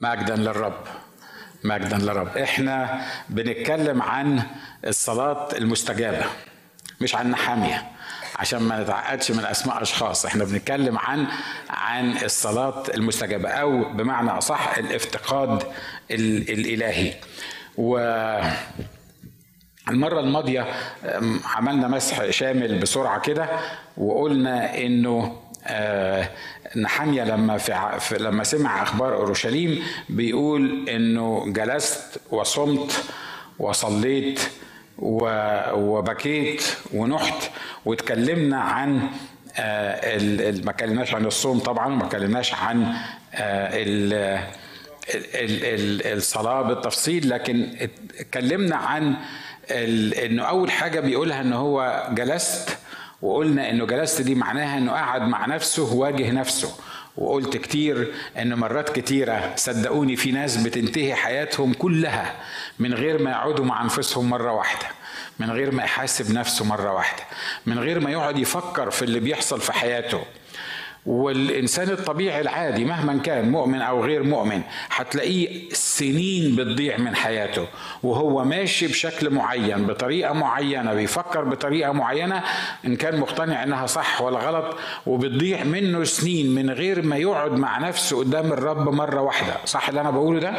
مجدا للرب. مجدا للرب. إحنا بنتكلم عن الصلاة المستجابة مش عن نحامية عشان ما نتعقدش من أسماء أشخاص. إحنا بنتكلم عن عن الصلاة المستجابة أو بمعنى أصح الافتقاد الإلهي. و المرة الماضية عملنا مسح شامل بسرعة كده وقلنا إنه آه نحمية لما في لما سمع أخبار أورشليم بيقول إنه جلست وصمت وصليت وبكيت ونحت واتكلمنا عن آه ما اتكلمناش عن الصوم طبعا ما اتكلمناش عن آه الصلاة بالتفصيل لكن اتكلمنا عن إنه أول حاجة بيقولها إن هو جلست وقلنا إنه جلست دي معناها إنه قعد مع نفسه واجه نفسه. وقلت كتير ان مرات كتيرة صدقوني في ناس بتنتهي حياتهم كلها من غير ما يقعدوا مع أنفسهم مرة واحدة من غير ما يحاسب نفسه مرة واحدة من غير ما يقعد يفكر في اللي بيحصل في حياته. والإنسان الطبيعي العادي مهما كان مؤمن أو غير مؤمن هتلاقيه سنين بتضيع من حياته وهو ماشي بشكل معين بطريقة معينة بيفكر بطريقة معينة إن كان مقتنع إنها صح ولا غلط وبتضيع منه سنين من غير ما يقعد مع نفسه قدام الرب مرة واحدة. صح اللي أنا بقوله ده؟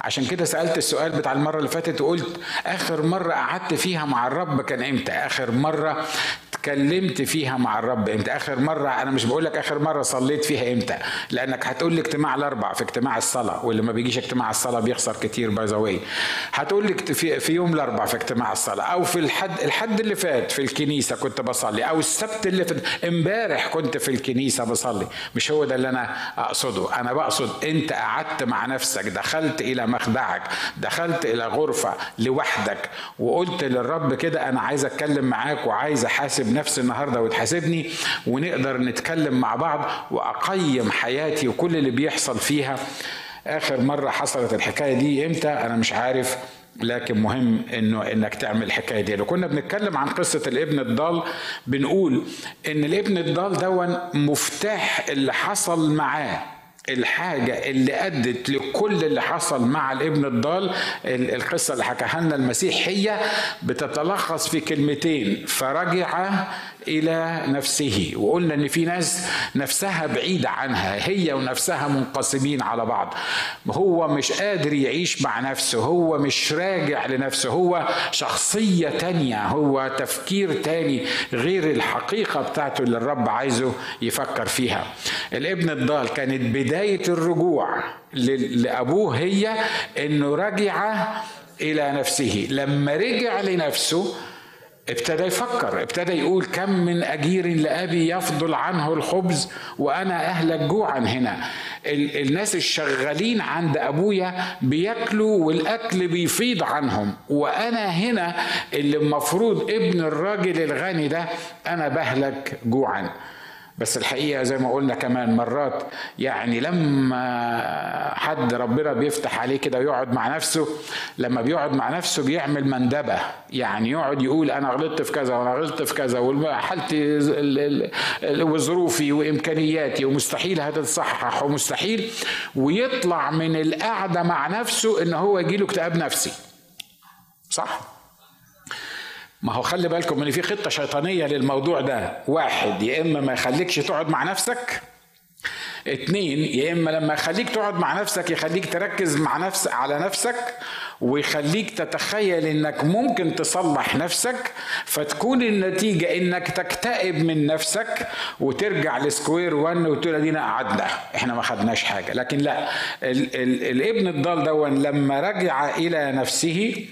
عشان كده سألت السؤال بتاع المرة اللي فاتت وقلت آخر مرة قعدت فيها مع الرب كان إمتى؟ آخر مرة اتكلمت فيها مع الرب إمتى؟ آخر مرة أنا مش بقول لك آخر مرة صليت فيها إمتى لأنك هتقول لي اجتماع الأربع في اجتماع الصلاة واللي ما بيجيش اجتماع الصلاة بيخسر كتير by the هتقول لي في, في يوم الأربع في اجتماع الصلاة أو في الحد الحد اللي فات في الكنيسة كنت بصلي أو السبت اللي فات امبارح كنت في الكنيسة بصلي. مش هو ده اللي أنا أقصده أنا بقصد أنت قعدت مع نفسك دخلت إلى مخدعك دخلت إلى غرفة لوحدك وقلت للرب كده أنا عايز أتكلم معاك وعايز أحاسب نفسي النهارده وتحاسبني ونقدر نتكلم مع بعض وأقيم حياتي وكل اللي بيحصل فيها. آخر مرة حصلت الحكاية دي إمتى؟ أنا مش عارف لكن مهم إنه إنك تعمل الحكاية دي. لو كنا بنتكلم عن قصة الابن الضال. بنقول إن الابن الضال دون مفتاح اللي حصل معاه. الحاجة اللي أدت لكل اللي حصل مع الابن الضال القصة اللي حكاها لنا المسيح هي بتتلخص في كلمتين فرجع إلى نفسه. وقلنا إن في ناس نفسها بعيده عنها هي ونفسها منقسمين على بعض. هو مش قادر يعيش مع نفسه هو مش راجع لنفسه هو شخصية تانية هو تفكير تاني غير الحقيقة بتاعته اللي الرب عايزه يفكر فيها. الابن الضال كانت بداية الرجوع لأبوه هي إنه رجع إلى نفسه. لما رجع لنفسه ابتدى يفكر ابتدى يقول كم من أجير لأبي يفضل عنه الخبز وأنا أهلك جوعا هنا. الناس الشغالين عند أبويا بياكلوا والأكل بيفيض عنهم. وأنا هنا اللي المفروض ابن الراجل الغني ده أنا بهلك جوعا. بس الحقيقة زي ما قلنا كمان مرات يعني لما حد ربنا بيفتح عليه كده ويقعد مع نفسه لما بيقعد مع نفسه بيعمل مندبة. يعني يقعد يقول أنا غلطت في كذا وأنا غلطت في كذا وحالتي وظروفي وإمكانياتي ومستحيل هتتصحح ومستحيل. ويطلع من القعدة مع نفسه إن هو يجيله اكتئاب نفسي. صح؟ ما هو خلي بالكم إن في خطة شيطانية للموضوع ده. واحد يا إما ما يخليكش تقعد مع نفسك. اتنين يا إما لما يخليك تقعد مع نفسك يخليك تركز مع نفس على نفسك ويخليك تتخيل إنك ممكن تصلح نفسك فتكون النتيجة إنك تكتئب من نفسك وترجع لسكوير 1 وتقول ادينا قعدنا. إحنا ما خدناش حاجة. لكن لا ال ال الابن الضال دون لما رجع إلى نفسه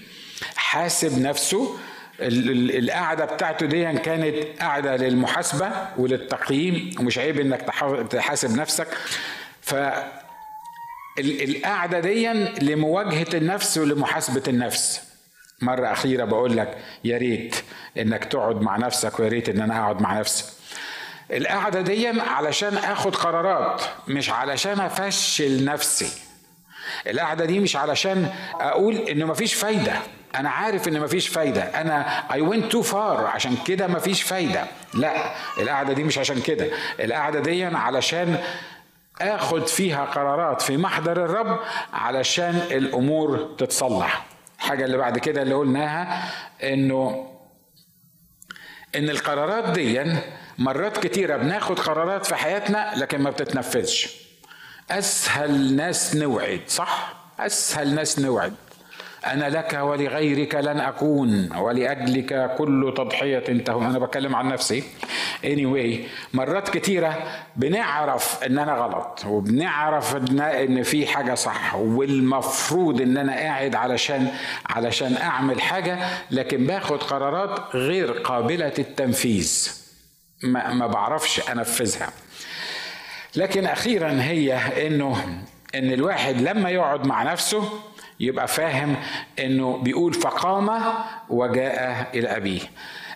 حاسب نفسه القعدة بتاعته دي كانت قعدة للمحاسبة وللتقييم ومش عيب إنك تحاسب نفسك ف القعدة دي لمواجهة النفس ولمحاسبة النفس مرة أخيرة بقول لك يا ريت إنك تقعد مع نفسك ويا ريت إن أنا أقعد مع نفسي. القعدة دي علشان آخد قرارات مش علشان أفشل نفسي. القعدة دي مش علشان أقول إن مفيش فايدة أنا عارف إن مفيش فايدة. أنا اي went تو فار عشان كده مفيش فايدة. لا القعدة دي مش عشان كده. القعدة دي علشان آخد فيها قرارات في محضر الرب علشان الأمور تتصلح. الحاجة اللي بعد كده اللي قلناها إنه إن القرارات دي مرات كتيرة بناخد قرارات في حياتنا لكن ما بتتنفذش. أسهل ناس نوعد صح؟ أسهل ناس نوعد. أنا لك ولغيرك لن أكون ولأجلك كل تضحية تهون. أنا بتكلم عن نفسي. Anyway مرات كتيرة بنعرف إن أنا غلط وبنعرف إن, إن في حاجة صح والمفروض إن أنا قاعد علشان علشان أعمل حاجة لكن باخد قرارات غير قابلة التنفيذ. ما, ما بعرفش أنفذها. لكن أخيرا هي إنه إن الواحد لما يقعد مع نفسه يبقى فاهم إنه بيقول فقام وجاء إلى أبيه.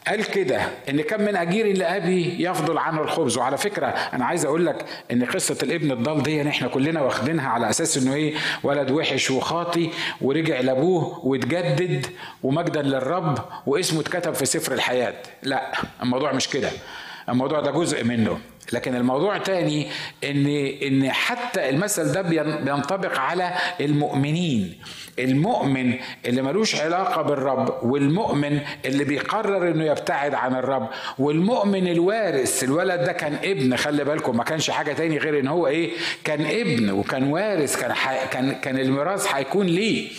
قال كده إن كم من أجير لابي يفضل عنه الخبز. وعلى فكرة أنا عايز أقول لك إن قصة الابن الضال دي إحنا كلنا واخدينها على أساس إنه إيه؟ ولد وحش وخاطي ورجع لأبوه واتجدد ومجدا للرب واسمه اتكتب في سفر الحياة. لا الموضوع مش كده. الموضوع ده جزء منه. لكن الموضوع تاني ان إن حتى المثل ده بينطبق على المؤمنين. المؤمن اللي ملوش علاقة بالرب والمؤمن اللي بيقرر إنه يبتعد عن الرب والمؤمن الوارث. الولد ده كان ابن خلي بالكم ما كانش حاجة تاني غير إن هو إيه؟ كان ابن وكان وارث كان كان كان الميراث هيكون ليه.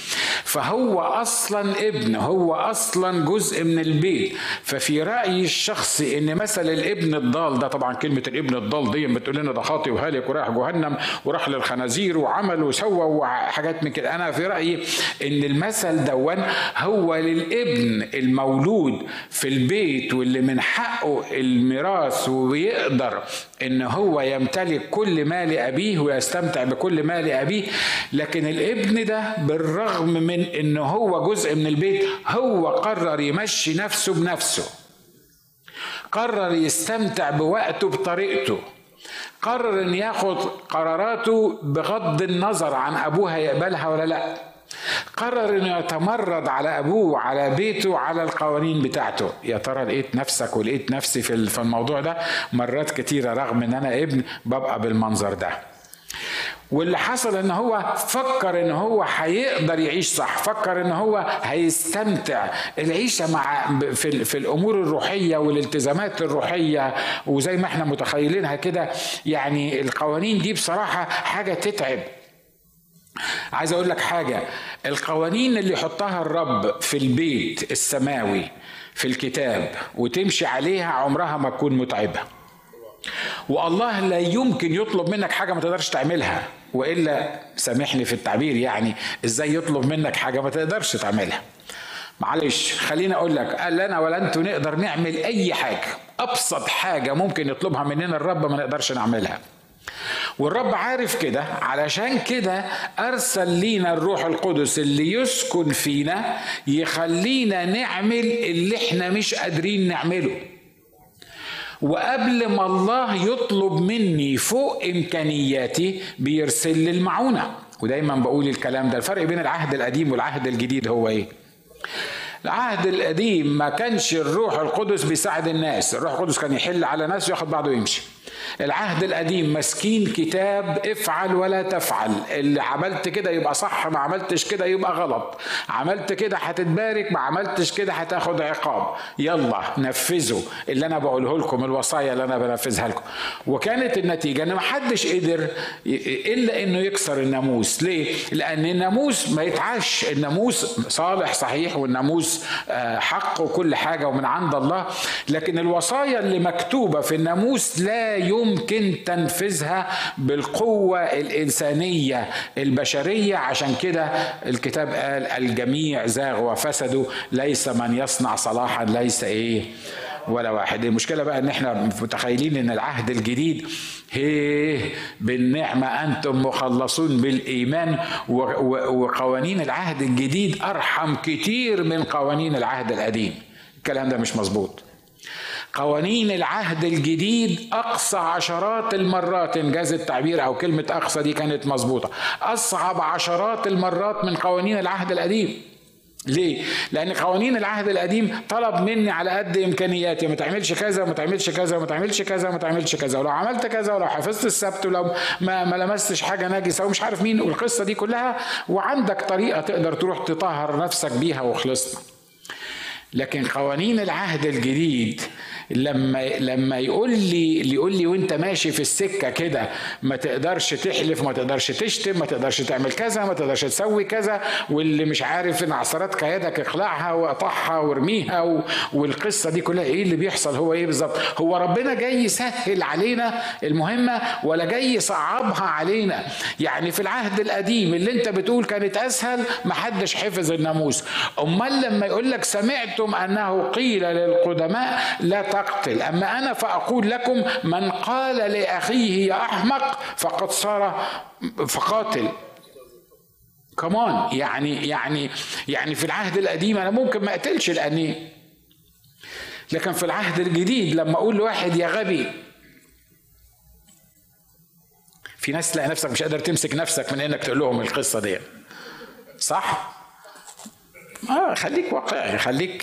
فهو أصلا ابن هو أصلا جزء من البيت. ففي رايي الشخصي إن مثل الابن الضال ده طبعا كلمة الابن الضال دي بتقول لنا ده خاطي وهالك وراح جهنم وراح للخنازير وعمل وسوى وحاجات من كده. أنا في رأيي إن المثل دون هو للابن المولود في البيت واللي من حقه الميراث ويقدر إن هو يمتلك كل مال أبيه ويستمتع بكل مال أبيه لكن الابن ده بالرغم من إن هو جزء من البيت هو قرر يمشي نفسه بنفسه. قرر يستمتع بوقته بطريقته. قرر إن ياخد قراراته بغض النظر عن أبوها يقبلها ولا لأ. قرر إنه يتمرد على أبوه على بيته وعلى القوانين بتاعته. يا ترى لقيت نفسك ولقيت نفسي في الموضوع ده؟ مرات كتيرة رغم إن أنا ابن ببقى بالمنظر ده. واللي حصل إن هو فكر إن هو هيقدر يعيش صح فكر إن هو هيستمتع. العيشة مع في, في الأمور الروحية والالتزامات الروحية وزي ما إحنا متخيلينها كده يعني القوانين دي بصراحة حاجة تتعب. عايز أقول لك حاجة القوانين اللي يحطها الرب في البيت السماوي في الكتاب وتمشي عليها عمرها ما تكون متعبة. والله لا يمكن يطلب منك حاجة ما تقدرش تعملها وإلا سامحني في التعبير يعني إزاي يطلب منك حاجة ما تقدرش تعملها؟ معلش خليني أقول لك قال لنا ولا أنتوا نقدر نعمل أي حاجة أبسط حاجة ممكن يطلبها مننا الرب ما نقدرش نعملها. والرب عارف كده. علشان كده أرسل لينا الروح القدس اللي يسكن فينا يخلينا نعمل اللي إحنا مش قادرين نعمله. وقبل ما الله يطلب مني فوق إمكانياتي بيرسل لي المعونة. ودايما بقول الكلام ده. الفرق بين العهد القديم والعهد الجديد هو إيه؟ العهد القديم ما كانش الروح القدس بيساعد الناس. الروح القدس كان يحل على ناس وياخد بعضه ويمشي. العهد القديم مسكين كتاب افعل ولا تفعل. اللي عملت كده يبقى صح ما عملتش كده يبقى غلط. عملت كده هتتبارك ما عملتش كده هتاخد عقاب. يلا نفذوا اللي أنا بقوله لكم الوصايا اللي أنا بنفذها لكم. وكانت النتيجة إن ما حدش قدر إلا إنه يكسر الناموس. ليه؟ لأن الناموس ما يتعاش. الناموس صالح صحيح والناموس آه، حق وكل حاجة ومن عند الله. لكن الوصايا اللي مكتوبة في الناموس لا يمكن تنفيذها بالقوة الإنسانية البشرية. عشان كده الكتاب قال الجميع زاغ وفسدوا ليس من يصنع صلاحا ليس إيه ولا واحد. المشكلة بقى إن إحنا متخيلين إن العهد الجديد هي بالنعمة أنتم مخلصون بالإيمان وقوانين العهد الجديد أرحم كتير من قوانين العهد القديم. الكلام ده مش مظبوط. قوانين العهد الجديد أقصى عشرات المرات إنجاز التعبير أو كلمة أقصى دي كانت مظبوطة أصعب عشرات المرات من قوانين العهد القديم ليه؟ لأن قوانين العهد القديم طلب مني على قد إمكانياتي ما تعملش كذا وما تعملش كذا وما تعملش كذا وما تعملش كذا ولو عملت كذا ولو حفظت السبت ولو ما, ما لمستش حاجة ناجسة ومش عارف مين والقصة دي كلها وعندك طريقة تقدر تروح تطهر نفسك بيها وخلصنا. لكن قوانين العهد الجديد لما لما يقول لي يقول لي وانت ماشي في السكة كده ما تقدرش تحلف ما تقدرش تشتم ما تقدرش تعمل كذا ما تقدرش تسوي كذا واللي مش عارف إن عصارات كيدك اقلعها واقطعها وارميها والقصة دي كلها إيه اللي بيحصل؟ هو إيه بالظبط؟ هو ربنا جاي يسهل علينا المهمة ولا جاي يصعبها علينا؟ يعني في العهد القديم اللي أنت بتقول كانت أسهل ما حدش حفظ الناموس. أمال لما يقول لك سمعتم أنه قيل للقدماء لا تقتل أما أنا فأقول لكم من قال لأخيه يا أحمق فقد صار فقاتل. كمان يعني يعني يعني في العهد القديم أنا ممكن ما أقتلش لأني لكن في العهد الجديد لما أقول لواحد يا غبي في ناس تلاقي نفسك مش قادر تمسك نفسك من إنك تقول لهم القصة دي. صح؟ آه خليك واقعي خليك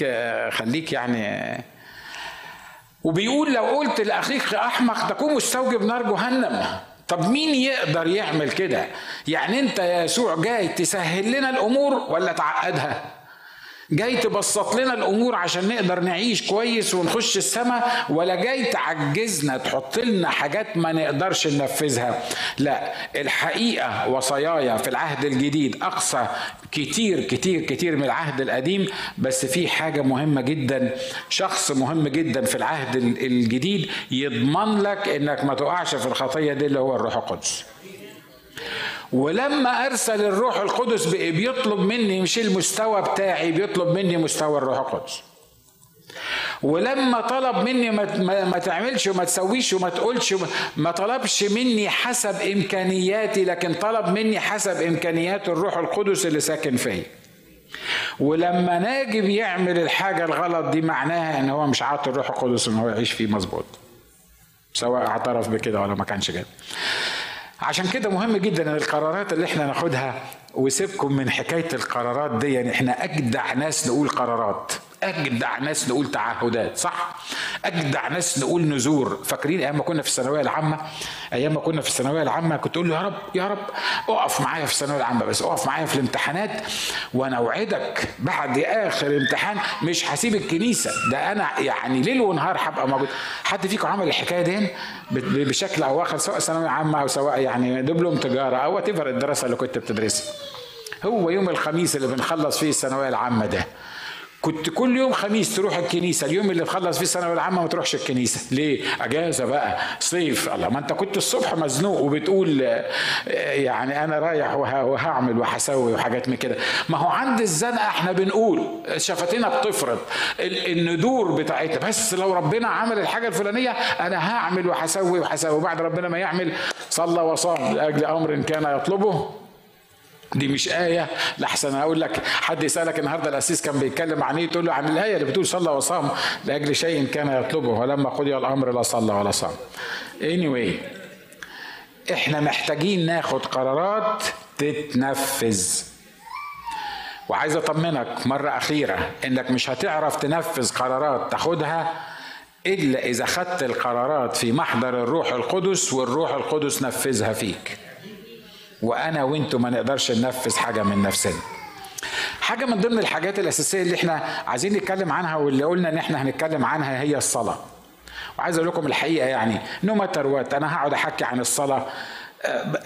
خليك يعني وبيقول لو قلت لأخيك أحمق تكون مستوجب نار جهنم. طب مين يقدر يعمل كده؟ يعني أنت يا يسوع جاي تسهل لنا الأمور ولا تعقدها؟ جاي تبسط لنا الأمور عشان نقدر نعيش كويس ونخش السماء ولا جاي تعجزنا تحط لنا حاجات ما نقدرش ننفذها. لا الحقيقة وصاياي في العهد الجديد أقصى كتير كتير كتير من العهد القديم بس في حاجة مهمة جدا شخص مهم جدا في العهد الجديد يضمن لك إنك ما تقعش في الخطية دي اللي هو الروح القدس. ولما أرسل الروح القدس بيطلب مني مش المستوى بتاعي بيطلب مني مستوى الروح القدس. ولما طلب مني ما تعملش وما تسويش وما تقولش ما طلبش مني حسب إمكانياتي لكن طلب مني حسب إمكانيات الروح القدس اللي ساكن فيا. ولما ناجي بيعمل الحاجة الغلط دي معناها إن هو مش عاطي الروح القدس إن هو يعيش فيه مظبوط. سواء اعترف بكده ولا ما كانش كده. عشان كده مهم جدا إن القرارات اللي إحنا ناخدها وسيبكم من حكاية القرارات دي يعني إحنا أجدع ناس نقول قرارات. أجدع ناس نقول تعهدات صح؟ أجدع ناس نقول نذور فاكرين أيام ما كنا في الثانوية العامة؟ أيام ما كنا في الثانوية العامة كنت أقول له يا رب يا رب اقف معايا في الثانوية العامة بس اقف معايا في الامتحانات وأنا أوعدك بعد آخر امتحان مش هسيب الكنيسة. ده أنا يعني ليل ونهار هبقى موجود. حد فيكم عمل الحكاية دي؟ بشكل أو آخر سواء ثانوية عامة أو سواء يعني دبلوم تجارة أو وات الدراسة اللي كنت بتدرسها. هو يوم الخميس اللي بنخلص فيه الثانوية العامة ده. كنت كل يوم خميس تروح الكنيسة اليوم اللي تخلص فيه الثانوية العامة ما تروحش الكنيسة. ليه؟ أجازة بقى صيف. الله ما أنت كنت الصبح مزنوق وبتقول يعني أنا رايح وهعمل وهسوي وحاجات من كده. ما هو عند الزنقة إحنا بنقول شفتنا بتفرض الندور بتاعتها بس لو ربنا عمل الحاجة الفلانية أنا هعمل وهسوي وهسوي. بعد ربنا ما يعمل صلى وصام لأجل أمر كان يطلبه. دي مش آية لحسن أقول لك حد يسألك النهاردة الأسيس كان بيتكلم عن إيه تقول له عن الآية اللي بتقول صلى وصام لأجل شيء كان يطلبه ولما قضي الأمر لا صلى ولا صام. anyway إحنا محتاجين ناخد قرارات تتنفذ. وعايز أطمنك مرة أخيرة إنك مش هتعرف تنفذ قرارات تاخدها إلا إذا خدت القرارات في محضر الروح القدس والروح القدس نفذها فيك. وأنا وأنتم ما نقدرش ننفذ حاجة من نفسنا. حاجة من ضمن الحاجات الأساسية اللي إحنا عايزين نتكلم عنها واللي قلنا إن إحنا هنتكلم عنها هي الصلاة. وعايز أقول لكم الحقيقة يعني نو ماتر وات أنا هقعد أحكي عن الصلاة.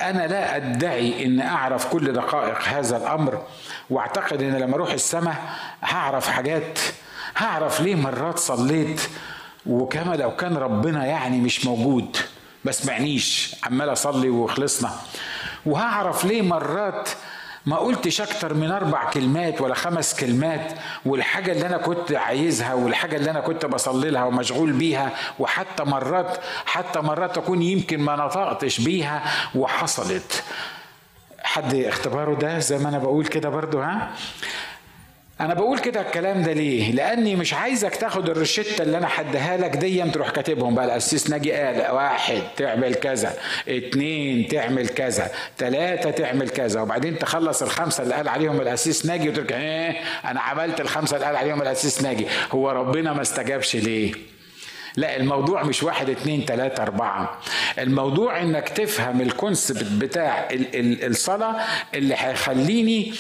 أنا لا أدعي إن أعرف كل دقائق هذا الأمر وأعتقد إن لما أروح السماء هعرف حاجات هعرف ليه مرات صليت وكما لو كان ربنا يعني مش موجود ما سمعنيش. عمال أصلي وخلصنا. وهعرف ليه مرات ما قلتش أكتر من أربع كلمات ولا خمس كلمات والحاجة اللي أنا كنت عايزها والحاجة اللي أنا كنت بصلي لها ومشغول بيها وحتى مرات حتى مرات أكون يمكن ما نطقتش بيها وحصلت. حد اختباره ده زي ما أنا بقول كده برضو ها؟ أنا بقول كده الكلام ده ليه؟ لأني مش عايزك تاخد الروشته اللي أنا حدها لك دي تروح كاتبهم بقى الاسيس ناجي قال واحد تعمل كذا اتنين تعمل كذا تلاتة تعمل كذا وبعدين تخلص الخمسة اللي قال عليهم الاسيس ناجي وتقول إيه أنا عملت الخمسة اللي قال عليهم الاسيس ناجي هو ربنا ما استجابش ليه؟ لا الموضوع مش واحد اتنين تلاتة أربعة. الموضوع إنك تفهم الكونسبت بتاع الصلاة اللي هيخليني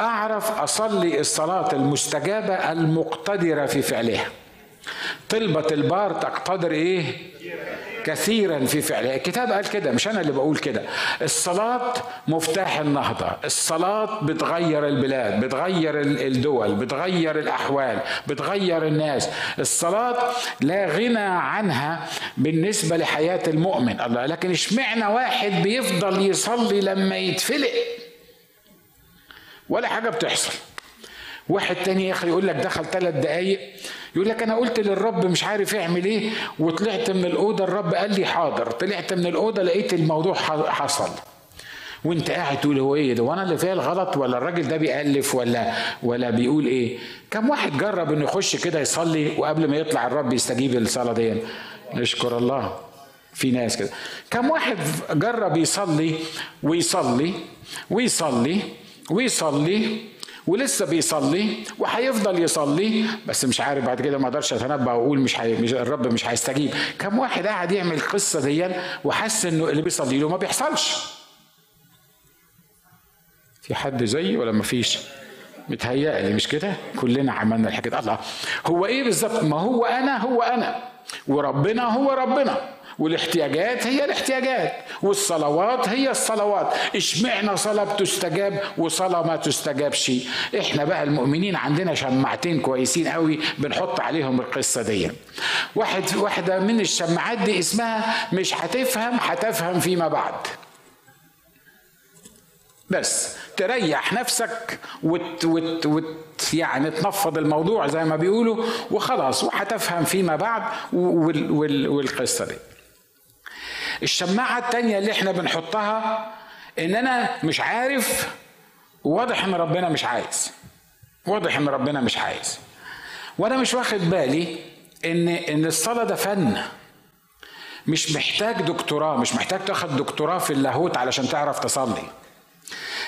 أعرف أصلي الصلاة المستجابة المقتدرة في فعلها. طلبة البار تقتدر إيه؟ كثيرا في فعلها. الكتاب قال كده مش أنا اللي بقول كده. الصلاة مفتاح النهضة. الصلاة بتغير البلاد بتغير الدول بتغير الأحوال بتغير الناس. الصلاة لا غنى عنها بالنسبة لحياة المؤمن. الله لكن اشمعنى واحد بيفضل يصلي لما يتفلق؟ ولا حاجة بتحصل. واحد تاني يا أخي يقول لك دخل ثلاث دقايق يقول لك أنا قلت للرب مش عارف يعمل إيه وطلعت من الأوضة الرب قال لي حاضر. طلعت من الأوضة لقيت الموضوع حصل. وأنت قاعد تقول هو إيه ده؟ وأنا اللي فيها الغلط ولا الراجل ده بيألف ولا ولا بيقول إيه؟ كم واحد جرب إنه يخش كده يصلي وقبل ما يطلع الرب يستجيب للصلاة دي نشكر الله. في ناس كده. كم واحد جرب يصلي ويصلي ويصلي ويصلي ولسه بيصلي وهيفضل يصلي بس مش عارف بعد كده ما أقدرش اتنبأ واقول مش, هي... مش الرب مش هيستجيب. كم واحد قاعد يعمل القصة دي وحس إنه اللي بيصلي له ما بيحصلش. في حد زيي ولا ما فيش؟ متهيألي مش كده؟ كلنا عملنا الحكاية الله هو إيه بالظبط؟ ما هو أنا هو أنا وربنا هو ربنا. والاحتياجات هي الاحتياجات والصلوات هي الصلوات. اشمعنى صلاة بتستجاب وصلاة ما تستجابش؟ إحنا بقى المؤمنين عندنا شماعتين كويسين قوي بنحط عليهم القصة دي. واحد واحدة من الشماعات دي اسمها مش هتفهم هتفهم فيما بعد. بس تريح نفسك وت وت وت يعني تنفض الموضوع زي ما بيقولوا وخلاص وهتفهم فيما بعد وال وال والقصة دي. الشماعة التانية اللي إحنا بنحطها ان أنا مش عارف واضح ان ربنا مش عايز. واضح ان ربنا مش عايز. وأنا مش واخد بالي ان ان الصلاة ده فن. مش محتاج دكتوراه مش محتاج تاخد دكتوراه في اللاهوت علشان تعرف تصلي.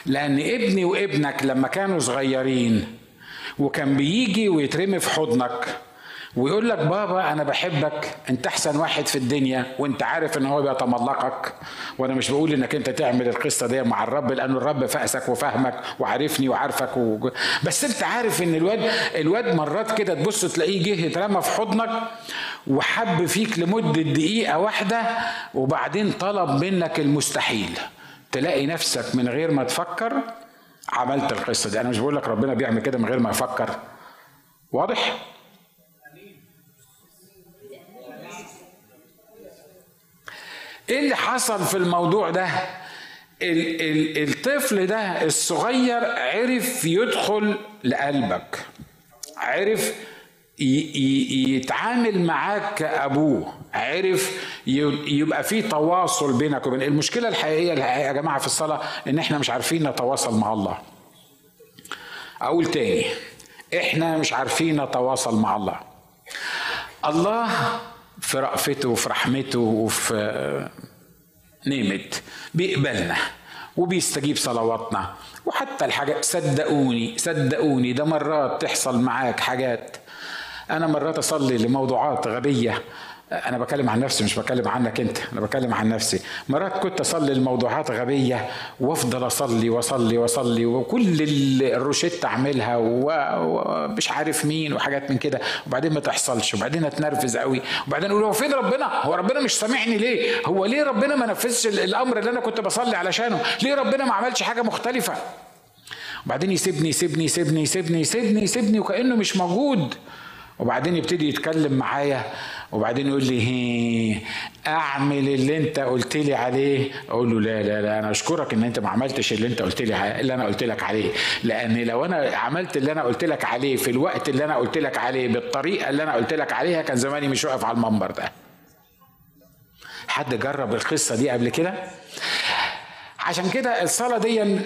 لأن ابني وابنك لما كانوا صغيرين وكان بيجي ويترمي في حضنك ويقول لك بابا أنا بحبك أنت أحسن واحد في الدنيا وأنت عارف إن هو بيتملقك. وأنا مش بقول إنك أنت تعمل القصة دي مع الرب لأن الرب فأسك وفهمك وعارفني وعارفك و... بس أنت عارف إن الواد الواد مرات كده تبص تلاقيه جه يترمى في حضنك وحب فيك لمدة دقيقة واحدة وبعدين طلب منك المستحيل. تلاقي نفسك من غير ما تفكر عملت القصة دي. أنا مش بقول لك ربنا بيعمل كده من غير ما يفكر. واضح؟ إيه اللي حصل في الموضوع ده؟ ال ال الطفل ده الصغير عرف يدخل لقلبك عرف يتعامل معاك كأبوه عرف يبقى في تواصل بينك وبين المشكلة الحقيقية الحقيقية يا جماعة في الصلاة إن إحنا مش عارفين نتواصل مع الله. أقول تاني إحنا مش عارفين نتواصل مع الله. الله في رأفته وفي رحمته وفي نيمت بيقبلنا وبيستجيب صلواتنا. وحتى الحاجات صدقوني صدقوني ده مرات تحصل معاك حاجات. أنا مرات أصلي لموضوعات غبية. أنا بكلم عن نفسي مش بكلم عنك أنت أنا بكلم عن نفسي. مرات كنت أصلي الموضوعات غبية وأفضل أصلي وأصلي وأصلي وكل الروشته أعملها ومش عارف مين وحاجات من كده. وبعدين ما تحصلش وبعدين أتنرفز قوي وبعدين أقول هو فين ربنا؟ هو ربنا مش سامعني ليه؟ هو ليه ربنا ما نفذش الأمر اللي أنا كنت بصلي علشانه؟ ليه ربنا ما عملش حاجة مختلفة؟ وبعدين يسيبني يسيبني يسيبني يسيبني يسيبني يسيبني وكأنه مش موجود. وبعدين يبتدي يتكلم معايا وبعدين يقول لي هي اعمل اللي انت قلت لي عليه. أقول له لا لا لا أنا اشكرك ان انت ما عملتش اللي انت قلت لي اللي أنا قلت لك عليه. لأن لو أنا عملت اللي أنا قلت لك عليه في الوقت اللي أنا قلت لك عليه بالطريقة اللي أنا قلت لك عليها كان زماني مش واقف على المنبر ده. حد جرب القصة دي قبل كده؟ عشان كده الصلاة دي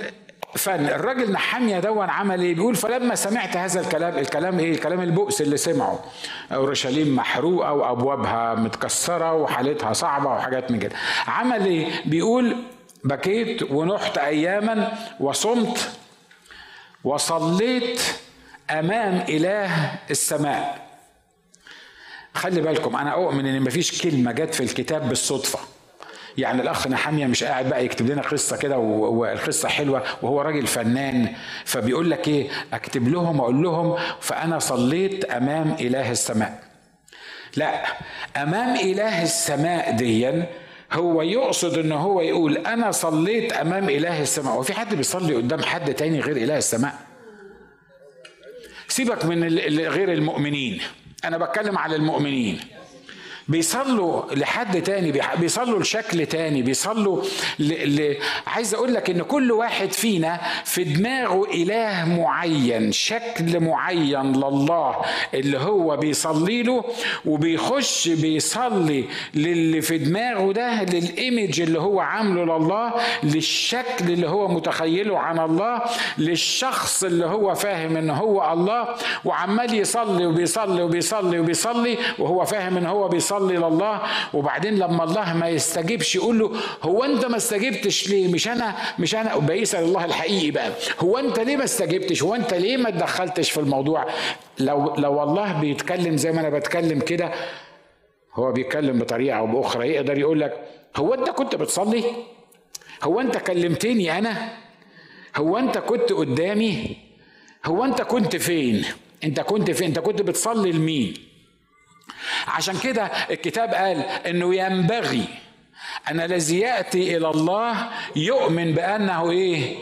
فالراجل نحامية دون عمل إيه؟ بيقول فلما سمعت هذا الكلام الكلام إيه؟ الكلام البؤس اللي سمعه. أورشليم محروقة وأبوابها متكسرة وحالتها صعبة وحاجات من كده. عمل إيه؟ بيقول بكيت ونحت اياما وصمت وصليت أمام إله السماء. خلي بالكم أنا أؤمن إن مفيش كلمة جت في الكتاب بالصدفة. يعني الأخ نحامية مش قاعد بقى يكتب لنا قصة كده والقصة حلوة وهو راجل فنان فبيقول لك إيه؟ أكتب لهم أقول لهم فأنا صليت أمام إله السماء. لا أمام إله السماء ديا هو يقصد إن هو يقول أنا صليت أمام إله السماء. وفي حد بيصلي قدام حد تاني غير إله السماء؟ سيبك من غير المؤمنين. أنا بتكلم على المؤمنين. بيصلوا لحد تاني بيصلوا لشكل تاني بيصلوا ل... ل... عايز أقول لك إن كل واحد فينا في دماغه إله معين شكل معين لله اللي هو بيصلي له وبيخش بيصلي للي في دماغه ده للايمج اللي هو عامله لله للشكل اللي هو متخيله عن الله للشخص اللي هو فاهم إن هو الله وعمال يصلي وبيصلي وبيصلي وبيصلي وهو فاهم إن هو بيصلي يصلي لله وبعدين لما الله ما يستجيبش يقول له هو أنت ما استجبتش ليه؟ مش أنا مش أنا. بيسال الله الحقيقي بقى هو أنت ليه ما استجبتش؟ هو أنت ليه ما اتدخلتش في الموضوع؟ لو لو الله بيتكلم زي ما أنا بتكلم كده هو بيتكلم بطريقة أو بأخرى يقدر يقول لك هو أنت كنت بتصلي؟ هو أنت كلمتني أنا؟ هو أنت كنت قدامي؟ هو أنت كنت فين؟ أنت كنت فين؟ أنت كنت بتصلي لمين؟ عشان كده الكتاب قال إنه ينبغي أن الذي يأتي إلى الله يؤمن بأنه إيه؟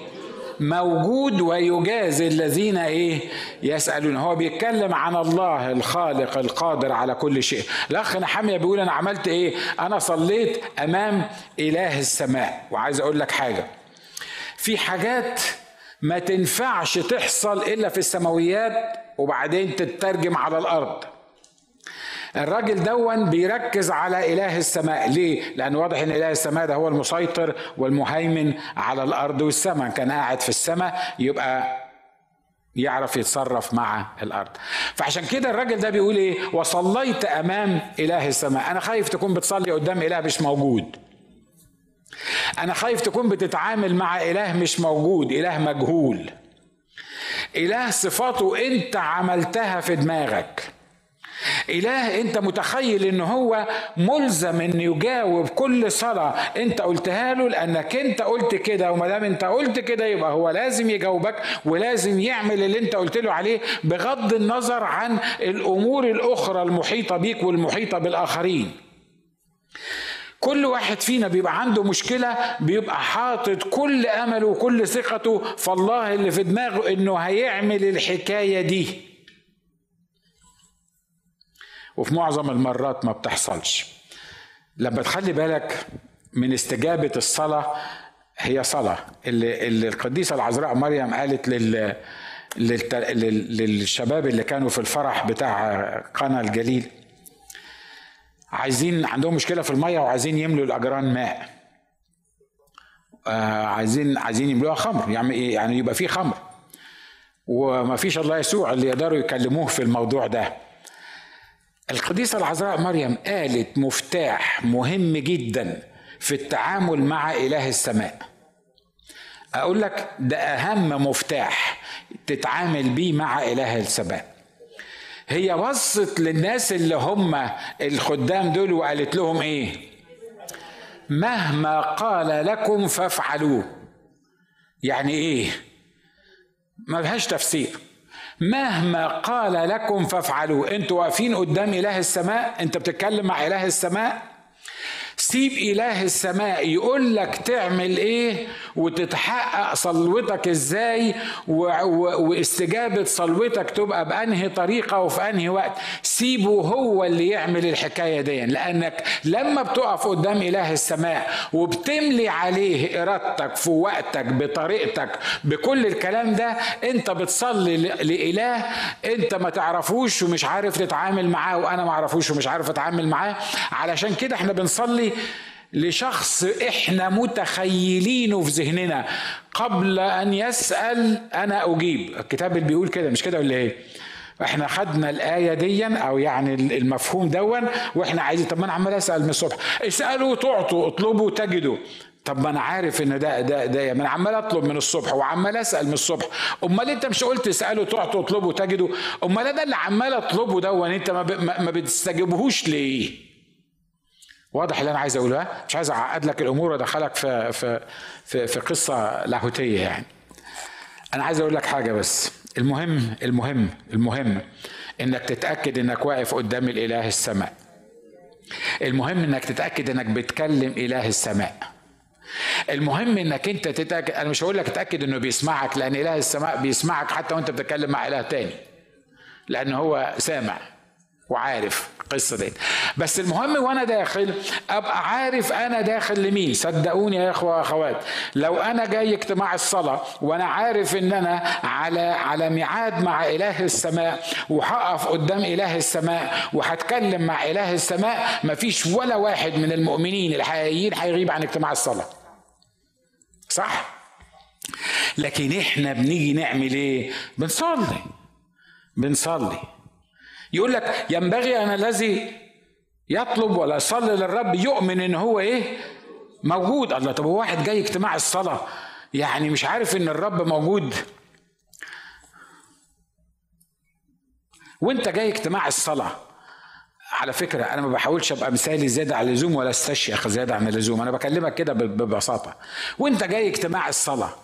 موجود ويجازي الذين إيه؟ يسألون. هو بيتكلم عن الله الخالق القادر على كل شيء. الأخ نحمية بيقول أنا عملت إيه؟ أنا صليت أمام إله السماء. وعايز أقول لك حاجة. في حاجات ما تنفعش تحصل إلا في السماويات وبعدين تترجم على الأرض. الراجل دون بيركز على إله السماء. ليه؟ لأن واضح إن إله السماء ده هو المسيطر والمهيمن على الأرض والسماء. كان قاعد في السماء يبقى يعرف يتصرف مع الأرض. فعشان كده الراجل ده بيقول إيه؟ وصليت أمام إله السماء. أنا خايف تكون بتصلي قدام إله مش موجود. أنا خايف تكون بتتعامل مع إله مش موجود. إله مجهول. إله صفاته أنت عملتها في دماغك. إله أنت متخيل إن هو ملزم إن يجاوب كل صلاة أنت قلتها له لأنك أنت قلت كده وما دام أنت قلت كده يبقى هو لازم يجاوبك ولازم يعمل اللي أنت قلت له عليه بغض النظر عن الأمور الأخرى المحيطة بيك والمحيطة بالآخرين. كل واحد فينا بيبقى عنده مشكلة بيبقى حاطط كل أمله وكل ثقته في الله اللي في دماغه إنه هيعمل الحكاية دي. وفي معظم المرات ما بتحصلش. لما تخلي بالك من استجابة الصلاة هي صلاة. اللي, اللي القديسة العذراء مريم قالت لل للشباب اللي كانوا في الفرح بتاع قنا الجليل عايزين عندهم مشكلة في المية وعايزين يملوا الأجران ماء. آه عايزين عايزين يملوها خمر. يعني إيه؟ يعني يبقى في خمر. وما فيش الله يسوع اللي يقدروا يكلموه في الموضوع ده. القديسة العذراء مريم قالت مفتاح مهم جدا في التعامل مع إله السماء. أقول لك ده أهم مفتاح تتعامل بيه مع إله السماء. هي بصت للناس اللي هم الخدام دول وقالت لهم إيه؟ مهما قال لكم فافعلوه. يعني إيه؟ ما لهاش تفسير. مهما قال لكم فافعلوا. أنتوا واقفين قدام إله السماء؟ انت بتتكلم مع إله السماء؟ سيب إله السماء يقول لك تعمل إيه؟ وتتحقق صلوتك إزاي واستجابة صلوتك تبقى بأنهي طريقة وفي أنهي وقت. سيبه هو اللي يعمل الحكاية دي لأنك لما بتقف قدام إله السماء وبتملي عليه إرادتك في وقتك بطريقتك بكل الكلام ده أنت بتصلي لإله أنت ما تعرفوش ومش عارف تتعامل معاه وأنا ما أعرفوش ومش عارف أتعامل معاه. علشان كده إحنا بنصلي لشخص إحنا متخيلينه في ذهننا. قبل أن يسأل أنا أجيب. الكتاب اللي بيقول كده مش كده ولا إيه؟ إحنا خدنا الآية دي أو يعني المفهوم دون وإحنا عايزين طب ما أنا عمال أسأل من الصبح. اسألوا تعطوا اطلبوا تجدوا طب ما أنا عارف إن ده ده ده ما أنا عمال أطلب من الصبح وعمال أسأل من الصبح. أمال أنت مش قلت اسألوا تعطوا اطلبوا تجدوا أمال ده اللي عمال أطلبه ده أنت ما, ما ليه؟ واضح اللي أنا عايز أقوله مش عايز أعقد لك الأمور وأدخلك في في في, في قصة لاهوتية يعني. أنا عايز أقول لك حاجة بس. المهم المهم المهم إنك تتأكد إنك واقف قدام الإله السماء. المهم إنك تتأكد إنك بتكلم إله السماء. المهم إنك أنت تتأكد أنا مش هقول لك اتاكد إنه بيسمعك لأن إله السماء بيسمعك حتى وأنت بتتكلم مع إله تاني. لأن هو سامع. وعارف القصة دي. بس المهم وأنا داخل أبقى عارف أنا داخل لمين. صدقوني يا إخوة وأخوات لو أنا جاي اجتماع الصلاة وأنا عارف إن أنا على على ميعاد مع إله السماء وهقف قدام إله السماء وهتكلم مع إله السماء مفيش ولا واحد من المؤمنين الحقيقيين هيغيب عن اجتماع الصلاة. صح؟ لكن إحنا بنيجي نعمل إيه؟ بنصلي. بنصلي. يقول لك ينبغي أن الذي يطلب ولا يصلي للرب يؤمن إن هو إيه؟ موجود. الله طب هو واحد جاي اجتماع الصلاة يعني مش عارف إن الرب موجود. وأنت جاي اجتماع الصلاة. على فكرة أنا ما بحاولش أبقى مثالي زيادة عن اللزوم ولا أستشيخ زيادة عن اللزوم. أنا بكلمك كده ببساطة. وأنت جاي اجتماع الصلاة.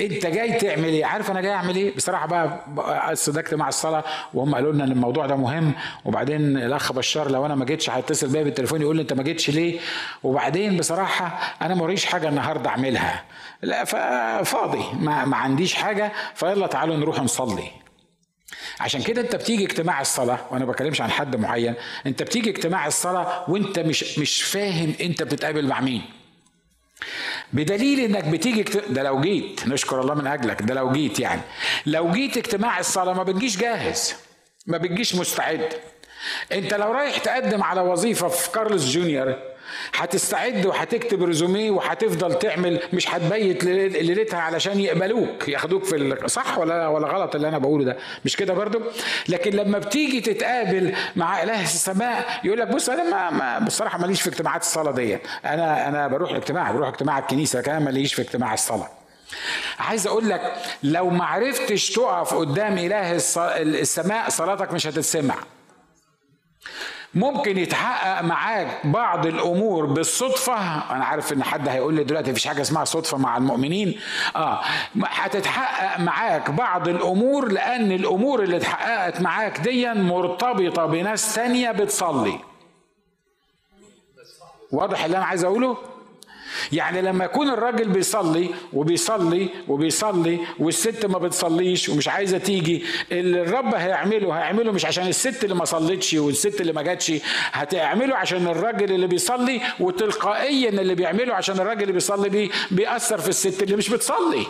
انت جاي تعمل إيه؟ عارف أنا جاي اعمل إيه؟ بصراحة بقى صدقت مع الصلاة وهم قالوا لنا إن الموضوع ده مهم. وبعدين الأخ بشار لو أنا ما جيتش هيتصل بيا بالتليفون يقول لي أنت ما جيتش ليه؟ وبعدين بصراحة أنا موريش حاجة النهارده أعملها. لا فاضي. ما, ما عنديش حاجة فيلا تعالوا نروح نصلي. عشان كده أنت بتيجي اجتماع الصلاة وأنا بكلمش عن حد معين. أنت بتيجي اجتماع الصلاة وأنت مش مش فاهم أنت بتتقابل مع مين. بدليل إنك بتيجي ده لو جيت نشكر الله من أجلك ده لو جيت يعني. لو جيت اجتماع الصلاة ما بتجيش جاهز ما بتجيش مستعد. أنت لو رايح تقدم على وظيفة في كارلوس جونيور هتستعد وهتكتب ريزوميه وهتفضل تعمل مش هتبيت ليلتها علشان يقبلوك ياخدوك في صح ولا ولا غلط اللي أنا بقوله ده؟ مش كده برضو؟ لكن لما بتيجي تتقابل مع إله السماء يقول لك بص أنا ما, ما بصراحة ماليش في اجتماعات الصلاة دي أنا أنا بروح اجتماع بروح اجتماع الكنيسة كمان ماليش في اجتماع الصلاة. عايز أقول لك لو ما عرفتش تقف قدام إله السماء صلاتك مش هتتسمع. ممكن يتحقق معاك بعض الأمور بالصدفة. أنا عارف إن حد هيقول لي دلوقتي مفيش حاجة اسمها صدفة مع المؤمنين. آه هتتحقق معاك بعض الأمور لأن الأمور اللي اتحققت معاك دي مرتبطة بناس تانية بتصلي. واضح اللي أنا عايز أقوله؟ يعني لما يكون الراجل بيصلي وبيصلي وبيصلي والست ما بتصليش ومش عايزة تيجي اللي الرب هيعمله هيعمله مش عشان الست اللي ما صلتش والست اللي ما جاتش هتعمله عشان الراجل اللي بيصلي وتلقائيا اللي بيعمله عشان الراجل اللي بيصلي بيه بيأثر في الست اللي مش بتصلي.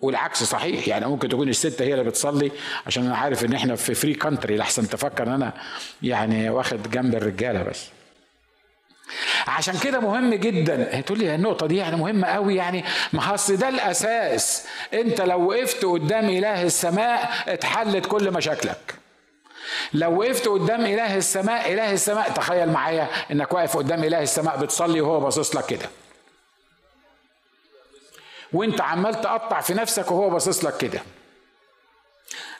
والعكس صحيح يعني ممكن تكون الست هي اللي بتصلي عشان أنا عارف إن إحنا في free country لحسن تفكر ان أنا يعني واخد جنب الرجالة بس. عشان كده مهم جدا. تقول لي النقطة دي يعني مهمة قوي يعني. ما أصل ده الأساس. أنت لو وقفت قدام إله السماء اتحلت كل مشاكلك. لو وقفت قدام إله السماء إله السماء تخيل معايا إنك واقف قدام إله السماء بتصلي وهو باصص لك كده. وأنت عمال تقطع في نفسك وهو باصص لك كده.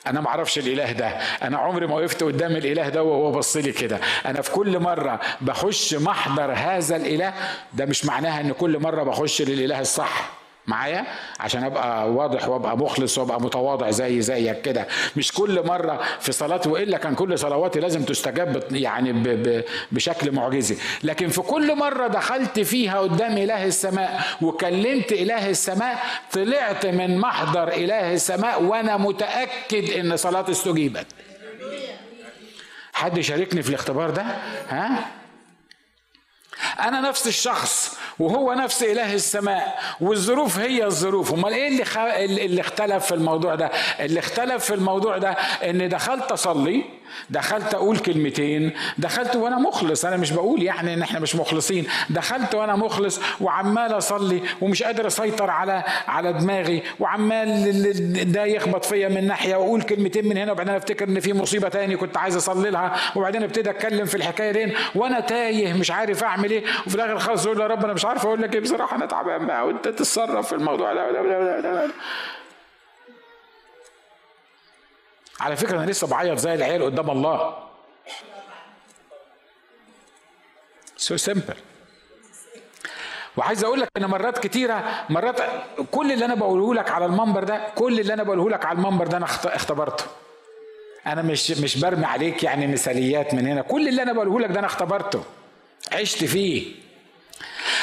أنا ما أعرفش الإله ده. أنا عمري ما وقفت قدام الإله ده وهو بص لي كده. أنا في كل مرة بخش محضر هذا الإله ده مش معناها إن كل مرة بخش للإله الصح. معايا عشان أبقى واضح وأبقى مخلص وأبقى متواضع زي زيك كده. مش كل مرة في صلاتي وإلا كان كل صلواتي لازم تستجاب يعني ب ب بشكل معجزي. لكن في كل مرة دخلت فيها قدام إله السماء وكلمت إله السماء طلعت من محضر إله السماء وأنا متأكد إن صلاتي استجيبت. حد يشاركني في الاختبار ده؟ ها؟ أنا نفس الشخص وهو نفس إله السماء والظروف هي الظروف. أمال إيه اللي, اللي اختلف في الموضوع ده؟ اللي اختلف في الموضوع ده إن دخلت أصلي دخلت أقول كلمتين دخلت وأنا مخلص أنا مش بقول يعني إن إحنا مش مخلصين دخلت وأنا مخلص وعمال أصلي ومش قادر أسيطر على على دماغي وعمال ده يخبط فيا من ناحية وأقول كلمتين من هنا وبعدين أفتكر إن في مصيبة تاني كنت عايز أصلي لها وبعدين أبتدي أتكلم في الحكاية دي وأنا تايه مش عارف أعمل إيه وفي الآخر خلاص أقول يا رب أنا مش عارف أقول لك إيه بصراحة أنا تعبان بقى وأنت تتصرف في الموضوع ده. على فكرة أنا لسه بعيط زي العيال قدام الله. سو so سمبل وعايز أقول لك إن مرات كتيرة مرات كل اللي أنا بقوله لك على المنبر ده كل اللي أنا بقوله لك على المنبر ده أنا اختبرته. أنا مش مش برمي عليك يعني مثاليات من هنا. كل اللي أنا بقوله لك ده أنا اختبرته. عشت فيه.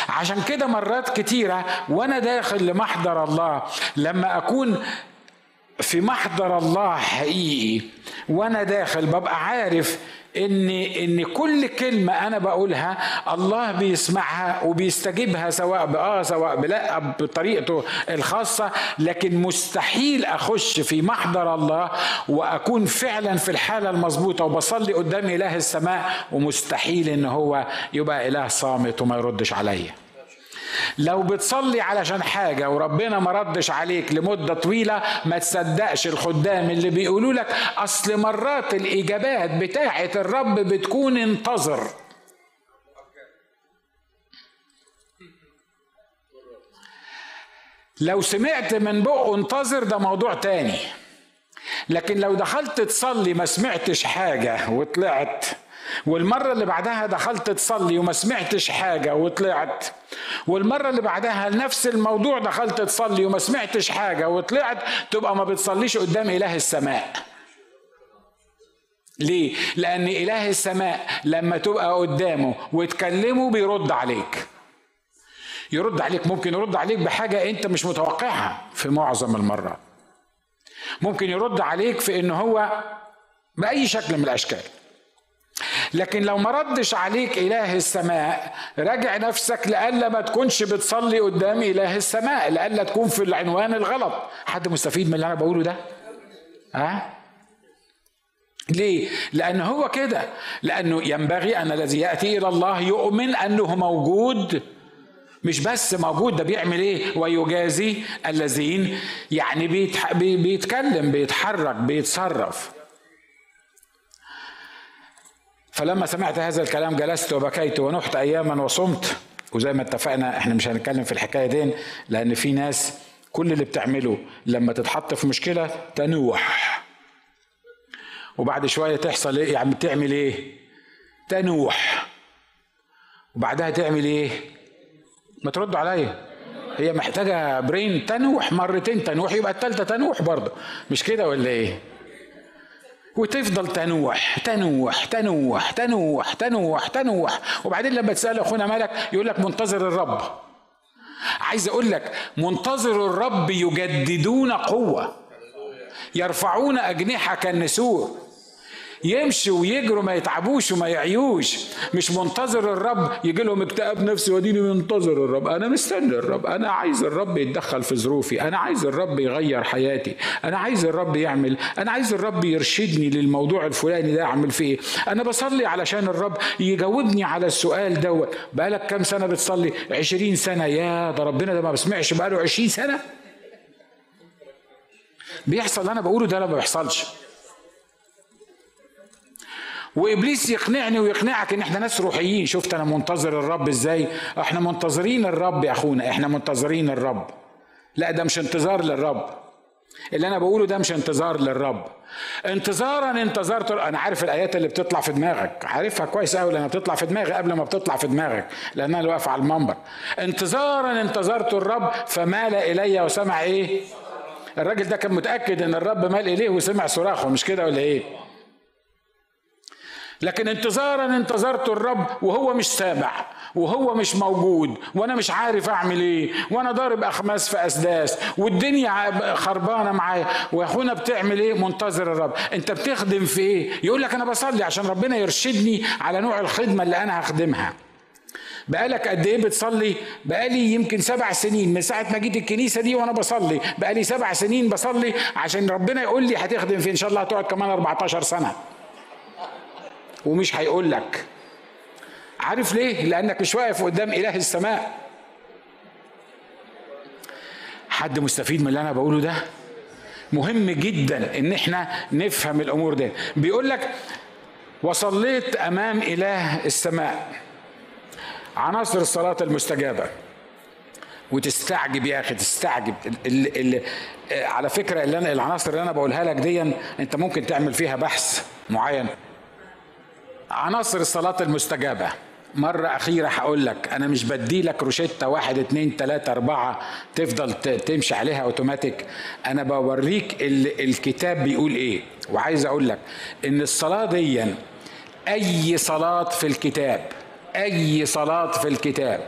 عشان كده مرات كتيرة وأنا داخل لمحضر الله لما أكون في محضر الله حقيقي وأنا داخل ببقى عارف ان إن كل كلمة أنا بقولها الله بيسمعها وبيستجيبها سواء باه سواء بلا بطريقته الخاصة لكن مستحيل أخش في محضر الله وأكون فعلا في الحالة المظبوطة وبصلي قدام إله السماء ومستحيل إن هو يبقى إله صامت وما يردش عليا. لو بتصلي علشان حاجة وربنا ما ردش عليك لمدة طويلة ما تصدقش الخدام اللي بيقولوا لك أصل مرات الإجابات بتاعة الرب بتكون انتظر. لو سمعت من بقه انتظر ده موضوع تاني. لكن لو دخلت تصلي ما سمعتش حاجة وطلعت والمرة اللي بعدها دخلت تصلي وما سمعتش حاجة وطلعت. والمرة اللي بعدها نفس الموضوع دخلت تصلي وما سمعتش حاجة وطلعت تبقى ما بتصليش قدام إله السماء. ليه؟ لأن إله السماء لما تبقى قدامه وتكلمه بيرد عليك. يرد عليك ممكن يرد عليك بحاجة أنت مش متوقعها في معظم المرات. ممكن يرد عليك في إن هو بأي شكل من الأشكال. لكن لو ما ردش عليك إله السماء راجع نفسك لألا ما تكونش بتصلي قدام إله السماء لألا تكون في العنوان الغلط حد مستفيد من اللي أنا بقوله ده ها؟ ليه؟ لأن هو كده لأنه ينبغي أن الذي يأتي إلى الله يؤمن أنه موجود مش بس موجود ده بيعمل إيه ويجازي الذين يعني. بيتكلم بيتحرك بيتصرف فلما سمعت هذا الكلام جلست وبكيت ونحت أياما وصمت. وزي ما اتفقنا إحنا مش هنتكلم في الحكاية دي لأن في ناس كل اللي بتعمله لما تتحط في مشكلة تنوح. وبعد شوية تحصل إيه؟ يعني تعمل إيه؟ تنوح. وبعدها تعمل إيه؟ ما ترد عليا. هي محتاجة برين تنوح مرتين تنوح يبقى الثالثه تنوح برضه. مش كده ولا إيه؟ وتفضل تنوح تنوح تنوح تنوح تنوح تنوح. وبعدين لما تسأل أخونا مالك يقول لك منتظر الرب. عايز أقول لك منتظر الرب يجددون قوة يرفعون أجنحة كالنسور. يمشوا ويجروا ما يتعبوش وما يعيوش. مش منتظر الرب يجي لهم اكتئاب نفسي واديني منتظر الرب. أنا مستني الرب. أنا عايز الرب يتدخل في ظروفي. أنا عايز الرب يغير حياتي. أنا عايز الرب يعمل أنا عايز الرب يرشدني للموضوع الفلاني ده أعمل فيه إيه. أنا بصلي علشان الرب يجاوبني على السؤال دوت. بقالك كام سنة بتصلي؟ عشرين سنة. يا ده ربنا ده ما بسمعش بقاله عشرين سنة. بيحصل أنا بقوله ده لا ما بيحصلش. وإبليس يقنعني ويقنعك إن إحنا ناس روحيين. شفت أنا منتظر الرب إزاي؟ إحنا منتظرين الرب يا أخونا. إحنا منتظرين الرب. لا ده مش انتظار للرب. اللي أنا بقوله ده مش انتظار للرب. انتظارا انتظرت أنا عارف الآيات اللي بتطلع في دماغك. عارفها كويس قوي لأنها بتطلع في دماغي قبل ما بتطلع في دماغك لأن أنا واقف على المنبر. انتظارا انتظرت الرب فمال إلي وسمع إيه؟ الراجل ده كان متأكد إن الرب مال إليه وسمع صراخه مش كده ولا إيه؟ لكن انتظارا انتظرت الرب وهو مش سامع وهو مش موجود وأنا مش عارف أعمل إيه وأنا ضارب أخماس في أسداس والدنيا خربانة معايا وأخونا بتعمل إيه؟ منتظر الرب. أنت بتخدم في إيه؟ يقول لك أنا بصلي عشان ربنا يرشدني على نوع الخدمة اللي أنا هخدمها. بقالك قد إيه بتصلي؟ بقالي يمكن سبع سنين من ساعة ما جيت الكنيسة دي وأنا بصلي. بقالي سبع سنين بصلي عشان ربنا يقول لي هتخدم في إن شاء الله هتقعد كمان 14 سنة. ومش هيقول لك. عارف ليه؟ لأنك مش واقف قدام إله السماء. حد مستفيد من اللي أنا بقوله ده؟ مهم جدا إن إحنا نفهم الأمور دي. بيقول لك وصليت أمام إله السماء. عناصر الصلاة المستجابة. وتستعجب يا أخي تستعجب. اللي اللي على فكرة اللي أنا العناصر اللي أنا بقولها لك دي أنت ممكن تعمل فيها بحث معين. عناصر الصلاة المستجابة. مرة أخيرة هقول لك أنا مش بدي لك روشتة واحد اتنين تلاتة أربعة تفضل تمشي عليها أوتوماتيك. أنا بوريك الكتاب بيقول إيه. وعايز أقول لك إن الصلاة دي أي صلاة في الكتاب أي صلاة في الكتاب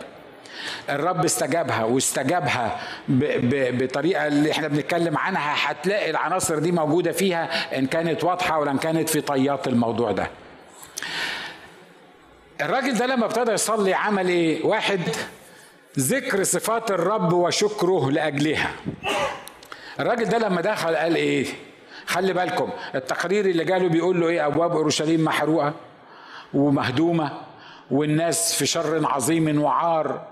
الرب استجابها واستجابها بطريقة اللي إحنا بنتكلم عنها هتلاقي العناصر دي موجودة فيها إن كانت واضحة ولا إن كانت في طيات الموضوع ده. الراجل ده لما ابتدى يصلي عمل إيه؟ واحد ذكر صفات الرب وشكره لأجلها. الراجل ده لما دخل قال إيه؟ خلي بالكم التقرير اللي جاله بيقول له إيه؟ أبواب أورشليم محروقة ومهدومة والناس في شر عظيم وعار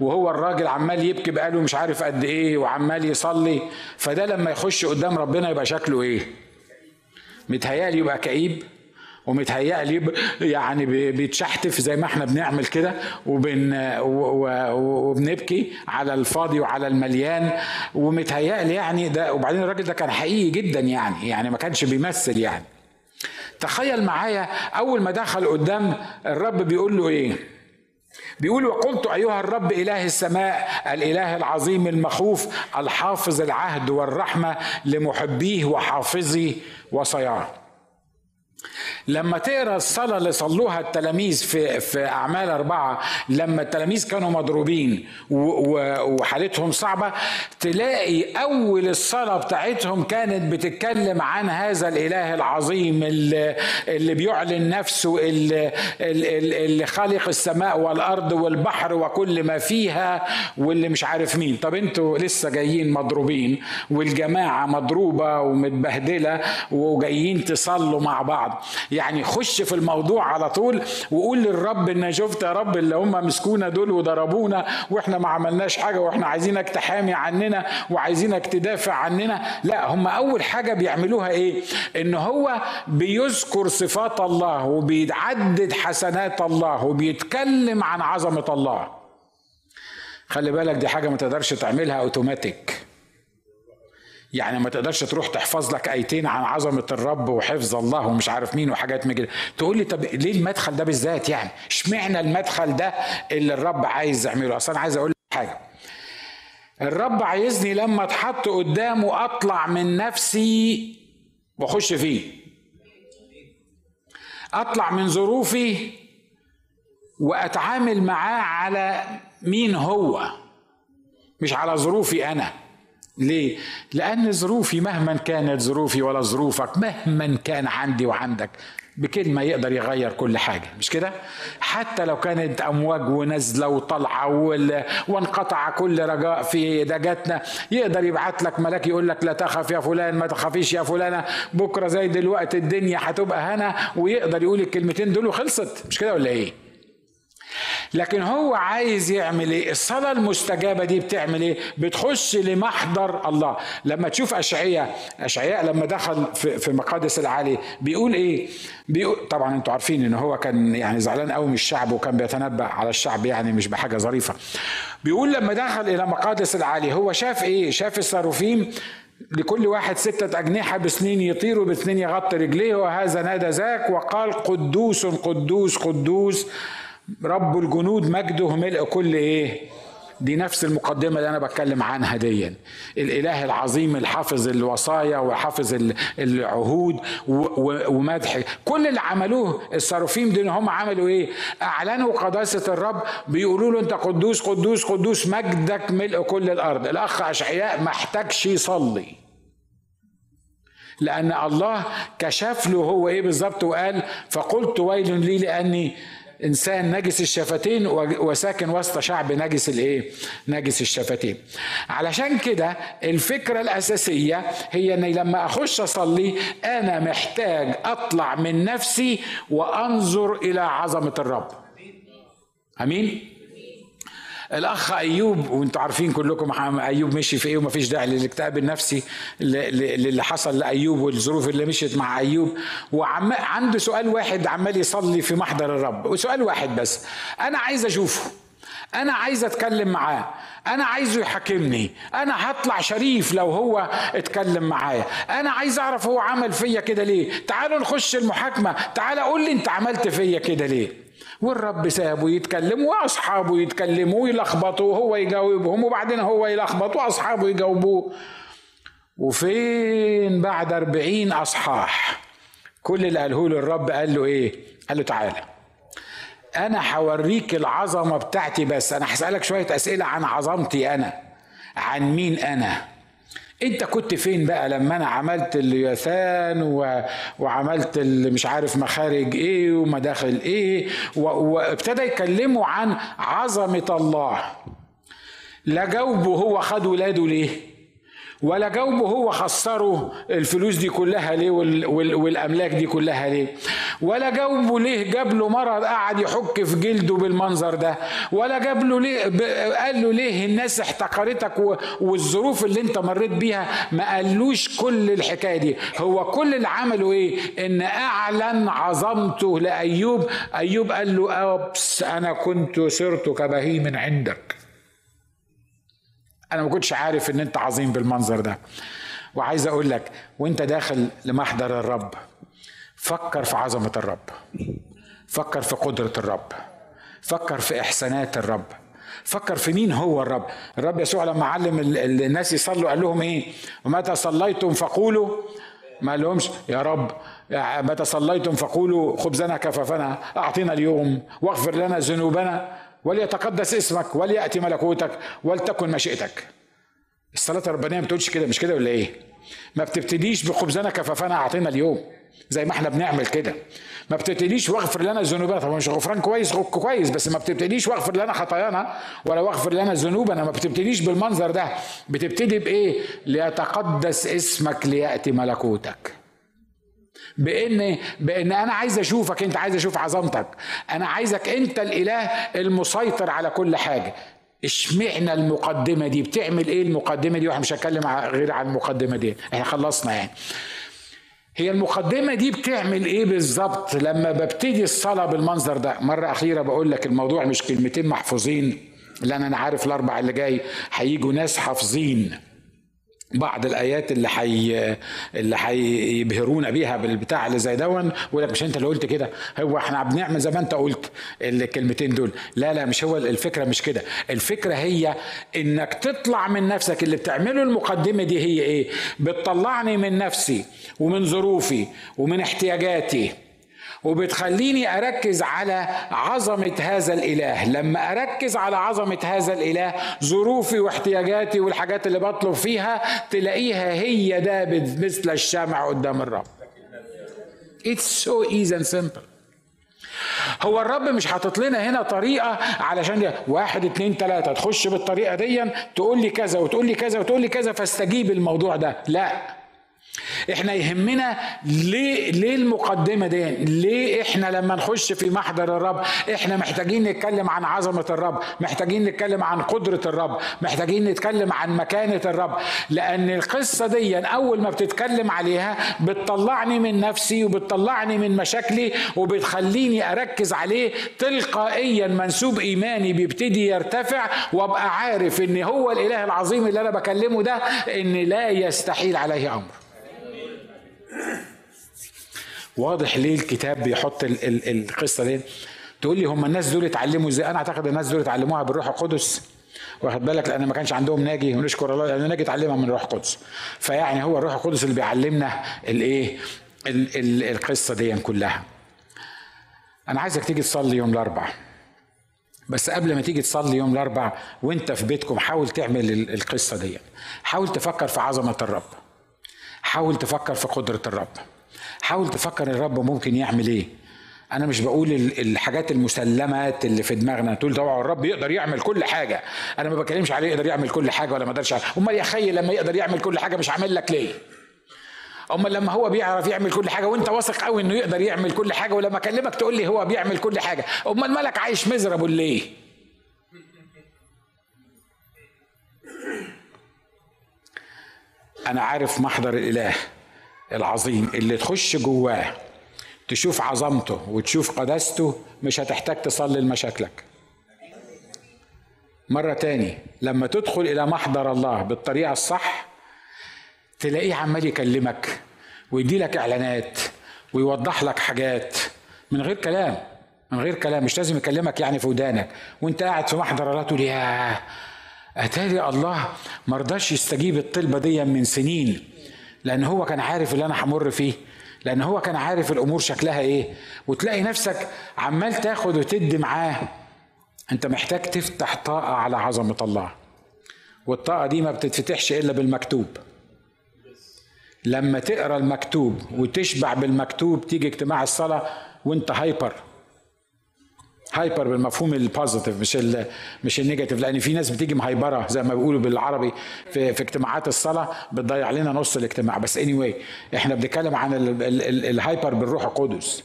وهو الراجل عمال يبكي بقاله مش عارف قد إيه وعمال يصلي. فده لما يخش قدام ربنا يبقى شكله إيه؟ متهيألي يبقى كئيب. ومتهيألي يعني بيتشحتف زي ما إحنا بنعمل كده وبن وبنبكي على الفاضي وعلى المليان. ومتهيألي يعني ده وبعدين الراجل ده كان حقيقي جدا يعني يعني ما كانش بيمثل يعني. تخيل معايا أول ما دخل قدام الرب بيقول له إيه؟ بيقول وقلت أيها الرب إله السماء الإله العظيم المخوف الحافظ العهد والرحمة لمحبيه وحافظي وصياه. لما تقرأ الصلاة اللي صلوها التلاميذ في في أعمال أربعة لما التلاميذ كانوا مضروبين وحالتهم صعبة تلاقي أول الصلاة بتاعتهم كانت بتتكلم عن هذا الإله العظيم اللي, اللي بيعلن نفسه اللي, اللي خالق السماء والأرض والبحر وكل ما فيها واللي مش عارف مين. طب أنتوا لسه جايين مضروبين والجماعة مضروبة ومتبهدلة وجايين تصلوا مع بعض. يعني خش في الموضوع على طول وقول للرب إن شفت يا رب اللي هم مسكونا دول وضربونا وإحنا ما عملناش حاجة وإحنا عايزينك تحامي عننا وعايزينك تدافع عننا. لا هم أول حاجة بيعملوها إيه؟ إن هو بيذكر صفات الله وبيعدد حسنات الله وبيتكلم عن عظمة الله. خلي بالك دي حاجة ما تقدرش تعملها اوتوماتيك يعني ما تقدرش تروح تحفظ لك آيتين عن عظمة الرب وحفظ الله ومش عارف مين وحاجات من كده. تقول لي طب ليه المدخل ده بالذات يعني؟ اشمعنى المدخل ده اللي الرب عايز يعمله؟ أصلا عايز أقول لك حاجة. الرب عايزني لما أتحط قدامه أطلع من نفسي وأخش فيه. أطلع من ظروفي وأتعامل معاه على مين هو مش على ظروفي أنا. ليه؟ لأن ظروفي مهما كانت ظروفي ولا ظروفك مهما كان عندي وعندك بكلمة يقدر يغير كل حاجة مش كده؟ حتى لو كانت أمواج ونزلة وطلعة وانقطع كل رجاء في دجاتنا يقدر يبعت لك ملاك يقول لك لا تخف يا فلان ما تخافيش يا فلانة بكرة زي دلوقتي الدنيا هتبقى هنا ويقدر يقول الكلمتين دول وخلصت مش كده ولا إيه؟ لكن هو عايز يعمل إيه؟ الصلاة المستجابة دي بتعمل إيه؟ بتخش لمحضر الله. لما تشوف أشعياء أشعياء لما دخل في, مقادس العالي بيقول إيه؟ بيقول طبعا أنتوا عارفين إن هو كان يعني زعلان قوي من الشعب وكان بيتنبأ على الشعب يعني مش بحاجة ظريفة. بيقول لما دخل إلى مقادس العالي هو شاف إيه؟ شاف الصاروفيم لكل واحد ستة أجنحة بسنين يطيروا بسنين يغطي رجليه وهذا نادى ذاك وقال قدوس قدوس قدوس. رب الجنود مجده ملء كل إيه؟ دي نفس المقدمة اللي أنا بتكلم عنها دي الإله العظيم الحافظ الوصايا وحافظ العهود ومدح. كل اللي عملوه الصاروفيم دول هم عملوا إيه؟ أعلنوا قداسة الرب بيقولوا له أنت قدوس قدوس قدوس مجدك ملء كل الأرض. الأخ أشعياء ما احتاجش يصلي. لأن الله كشف له هو إيه بالظبط وقال فقلت ويل لي لأني إنسان نجس الشفتين وساكن وسط شعب نجس الإيه؟ نجس الشفتين. علشان كده الفكرة الأساسية هي إني لما أخش أصلي أنا محتاج أطلع من نفسي وأنظر إلى عظمة الرب. أمين؟ الأخ أيوب وأنتم عارفين كلكم أيوب مشي في إيه ومفيش داعي للاكتئاب النفسي اللي حصل لأيوب والظروف اللي مشيت مع أيوب. وعنده سؤال واحد عمال يصلي في محضر الرب. وسؤال واحد بس. أنا عايز أشوفه. أنا عايز أتكلم معاه. أنا عايزه يحاكمني. أنا هطلع شريف لو هو اتكلم معايا. أنا عايز أعرف هو عمل فيا كده ليه. تعالوا نخش المحاكمة. تعال قول لي أنت عملت فيا كده ليه. والرب سابه يتكلم وأصحابه يتكلموا ويلخبطوا وهو يجاوبهم وبعدين هو يلخبط وأصحابه يجاوبوه. وفين بعد أربعين أصحاح كل اللي قاله له الرب قال له إيه؟ قال له تعالى أنا هوريك العظمة بتاعتي بس أنا هسألك شوية أسئلة عن عظمتي أنا عن مين أنا؟ انت كنت فين بقى لما أنا عملت اليثان و... وعملت مش عارف مخارج إيه ومداخل إيه و... وابتدى يكلموا عن عظمة الله. لا جاوبه هو خد ولاده ليه؟ ولا جاوبه هو خسره الفلوس دي كلها ليه والأملاك دي كلها ليه. ولا جاوبه ليه جاب له مرض قعد يحك في جلده بالمنظر ده. ولا جاب له ليه قال له ليه الناس احتقرتك والظروف اللي انت مريت بيها ما قالوش كل الحكاية دي. هو كل اللي عمله إيه؟ ان أعلن عظمته لأيوب. أيوب قال له أبس أنا كنت سرت كبهيم عندك. أنا ما كنتش عارف إن أنت عظيم بالمنظر ده. وعايز أقول لك وأنت داخل لمحضر الرب فكر في عظمة الرب. فكر في قدرة الرب. فكر في إحسانات الرب. فكر في مين هو الرب. الرب يسوع لما علم الناس يصلوا قال لهم إيه؟ ومتى صليتم فقولوا ما لهمش يا رب متى صليتم فقولوا خبزنا كفافنا أعطينا اليوم واغفر لنا ذنوبنا. وليتقدس اسمك وليأتي ملكوتك ولتكن مشيئتك. الصلاة الربانيه ما بتقولش كده مش كده ولا إيه؟ ما بتبتديش بخبزنا كفافنا أعطينا اليوم زي ما إحنا بنعمل كده. ما بتبتديش واغفر لنا ذنوبنا طبعا مش غفران كويس؟ كويس بس ما بتبتديش واغفر لنا خطايانا ولا واغفر لنا ذنوبنا. ما بتبتديش بالمنظر ده. بتبتدي بإيه؟ ليتقدس اسمك ليأتي ملكوتك. بان بإن أنا عايز أشوفك أنت عايز أشوف عظمتك. أنا عايزك أنت الإله المسيطر على كل حاجة. اشمعنا المقدمة دي؟ بتعمل إيه المقدمة دي؟ وإحنا مش هتكلم غير عن المقدمة دي. إحنا خلصنا يعني. هي المقدمة دي بتعمل إيه بالظبط؟ لما ببتدي الصلاة بالمنظر ده مرة أخيرة بقول لك الموضوع مش كلمتين محفوظين لأن أنا عارف الأربع اللي جاي هيجوا ناس حافظين. بعض الآيات اللي حي اللي هيبهرونا بيها بالبتاع اللي زي دون ويقول لك مش أنت اللي قلت كده هو إحنا بنعمل زي ما أنت قلت الكلمتين دول. لا لا مش هو الفكرة مش كده. الفكرة هي إنك تطلع من نفسك اللي بتعمله المقدمة دي هي إيه؟ بتطلعني من نفسي ومن ظروفي ومن احتياجاتي. وبتخليني أركز على عظمة هذا الإله. لما أركز على عظمة هذا الإله ظروفي واحتياجاتي والحاجات اللي بطلب فيها تلاقيها هي ده مثل الشمع قدام الرب. It's so easy and simple. هو الرب مش حاطط لنا هنا طريقة علشان واحد اتنين تلاتة تخش بالطريقة دي تقول لي كذا وتقول لي كذا وتقول لي كذا فاستجيب الموضوع ده. لا. إحنا يهمنا ليه ليه المقدمة دي؟ ليه إحنا لما نخش في محضر الرب إحنا محتاجين نتكلم عن عظمة الرب محتاجين نتكلم عن قدرة الرب محتاجين نتكلم عن مكانة الرب. لأن القصة دي أول ما بتتكلم عليها بتطلعني من نفسي وبتطلعني من مشاكلي وبتخليني أركز عليه تلقائيا منسوب إيماني بيبتدي يرتفع وأبقى عارف إن هو الإله العظيم اللي أنا بكلمه ده إن لا يستحيل عليه أمر. واضح ليه الكتاب بيحط ال ال القصة دي. تقول لي هم الناس دول اتعلموا إزاي؟ أنا أعتقد الناس دول اتعلموها بالروح القدس. واخد بالك؟ لأن ما كانش عندهم ناجي ونشكر الله لأن ناجي اتعلمها من الروح القدس. فيعني هو الروح القدس اللي بيعلمنا الايه القصة دي كلها. أنا عايزك تيجي تصلي يوم الاربعاء بس قبل ما تيجي تصلي يوم الاربعاء وأنت في بيتكم حاول تعمل القصة دي. حاول تفكر في عظمة الرب. حاول تفكر في قدرة الرب. حاول تفكر الرب ممكن يعمل إيه. أنا مش بقول الحاجات المسلمات اللي في دماغنا. تقول طبعا الرب يقدر يعمل كل حاجة. أنا ما بكلمش عليه يقدر يعمل كل حاجة ولا ما يقدرش أمال يا خي لما يقدر يعمل كل حاجة مش عامل لك ليه؟ أمال لما هو بيعرف يعمل كل حاجة وأنت واثق قوي إنه يقدر يعمل كل حاجة ولما أكلمك تقول لي هو بيعمل كل حاجة. أمال مالك عايش مزرب ليه؟ أنا عارف محضر الإله العظيم اللي تخش جواه تشوف عظمته وتشوف قداسته مش هتحتاج تصلي لمشاكلك. مرة تاني لما تدخل إلى محضر الله بالطريقة الصح تلاقيه عمال يكلمك ويدي لك إعلانات ويوضح لك حاجات من غير كلام من غير كلام مش لازم يكلمك يعني في ودانك. وأنت قاعد في محضر الله تقول يا أتاري الله مرضاش يستجيب الطلبة دي من سنين لأن هو كان عارف اللي أنا همر فيه لأن هو كان عارف الأمور شكلها إيه. وتلاقي نفسك عمال تاخد وتدي معاه. أنت محتاج تفتح طاقة على عظمة الله. والطاقة دي ما بتتفتحش إلا بالمكتوب. لما تقرأ المكتوب وتشبع بالمكتوب تيجي اجتماع الصلاة وأنت hyper. hyper بالمفهوم ال positive مش ال مش ال negative. لأن في ناس بتيجي مهيبرة زي ما بيقولوا بالعربي في, في اجتماعات الصلاة بتضيع لنا نص الاجتماع. بس any anyway إحنا بنتكلم عن ال hyper بالروح القدس.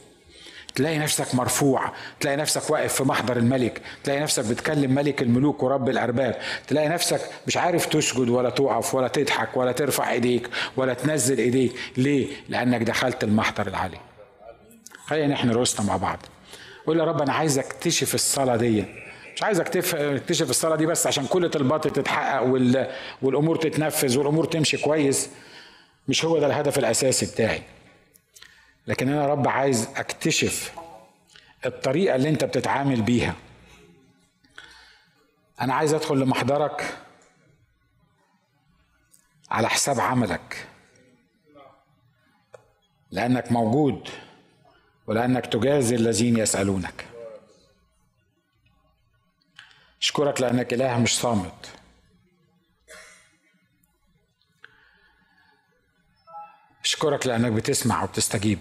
تلاقي نفسك مرفوع تلاقي نفسك واقف في محضر الملك تلاقي نفسك بتكلم ملك الملوك ورب الأرباب. تلاقي نفسك مش عارف تسجد ولا تقف ولا تضحك ولا ترفع إيديك ولا تنزل إيديك. ليه؟ لأنك دخلت المحضر العالي. خلينا نحن رؤوسنا مع بعض. قول يا رب أنا عايز أكتشف الصلاة دي. مش عايز أكتشف الصلاة دي بس عشان كل طلباتي تتحقق والأمور تتنفذ والأمور تمشي كويس. مش هو ده الهدف الأساسي بتاعي. لكن أنا يا رب عايز أكتشف الطريقة اللي أنت بتتعامل بيها. أنا عايز أدخل لمحضرك على حساب عملك. لأنك موجود. ولأنك تجازي الذين يسألونك. أشكرك لأنك إله مش صامت. أشكرك لأنك بتسمع وبتستجيب.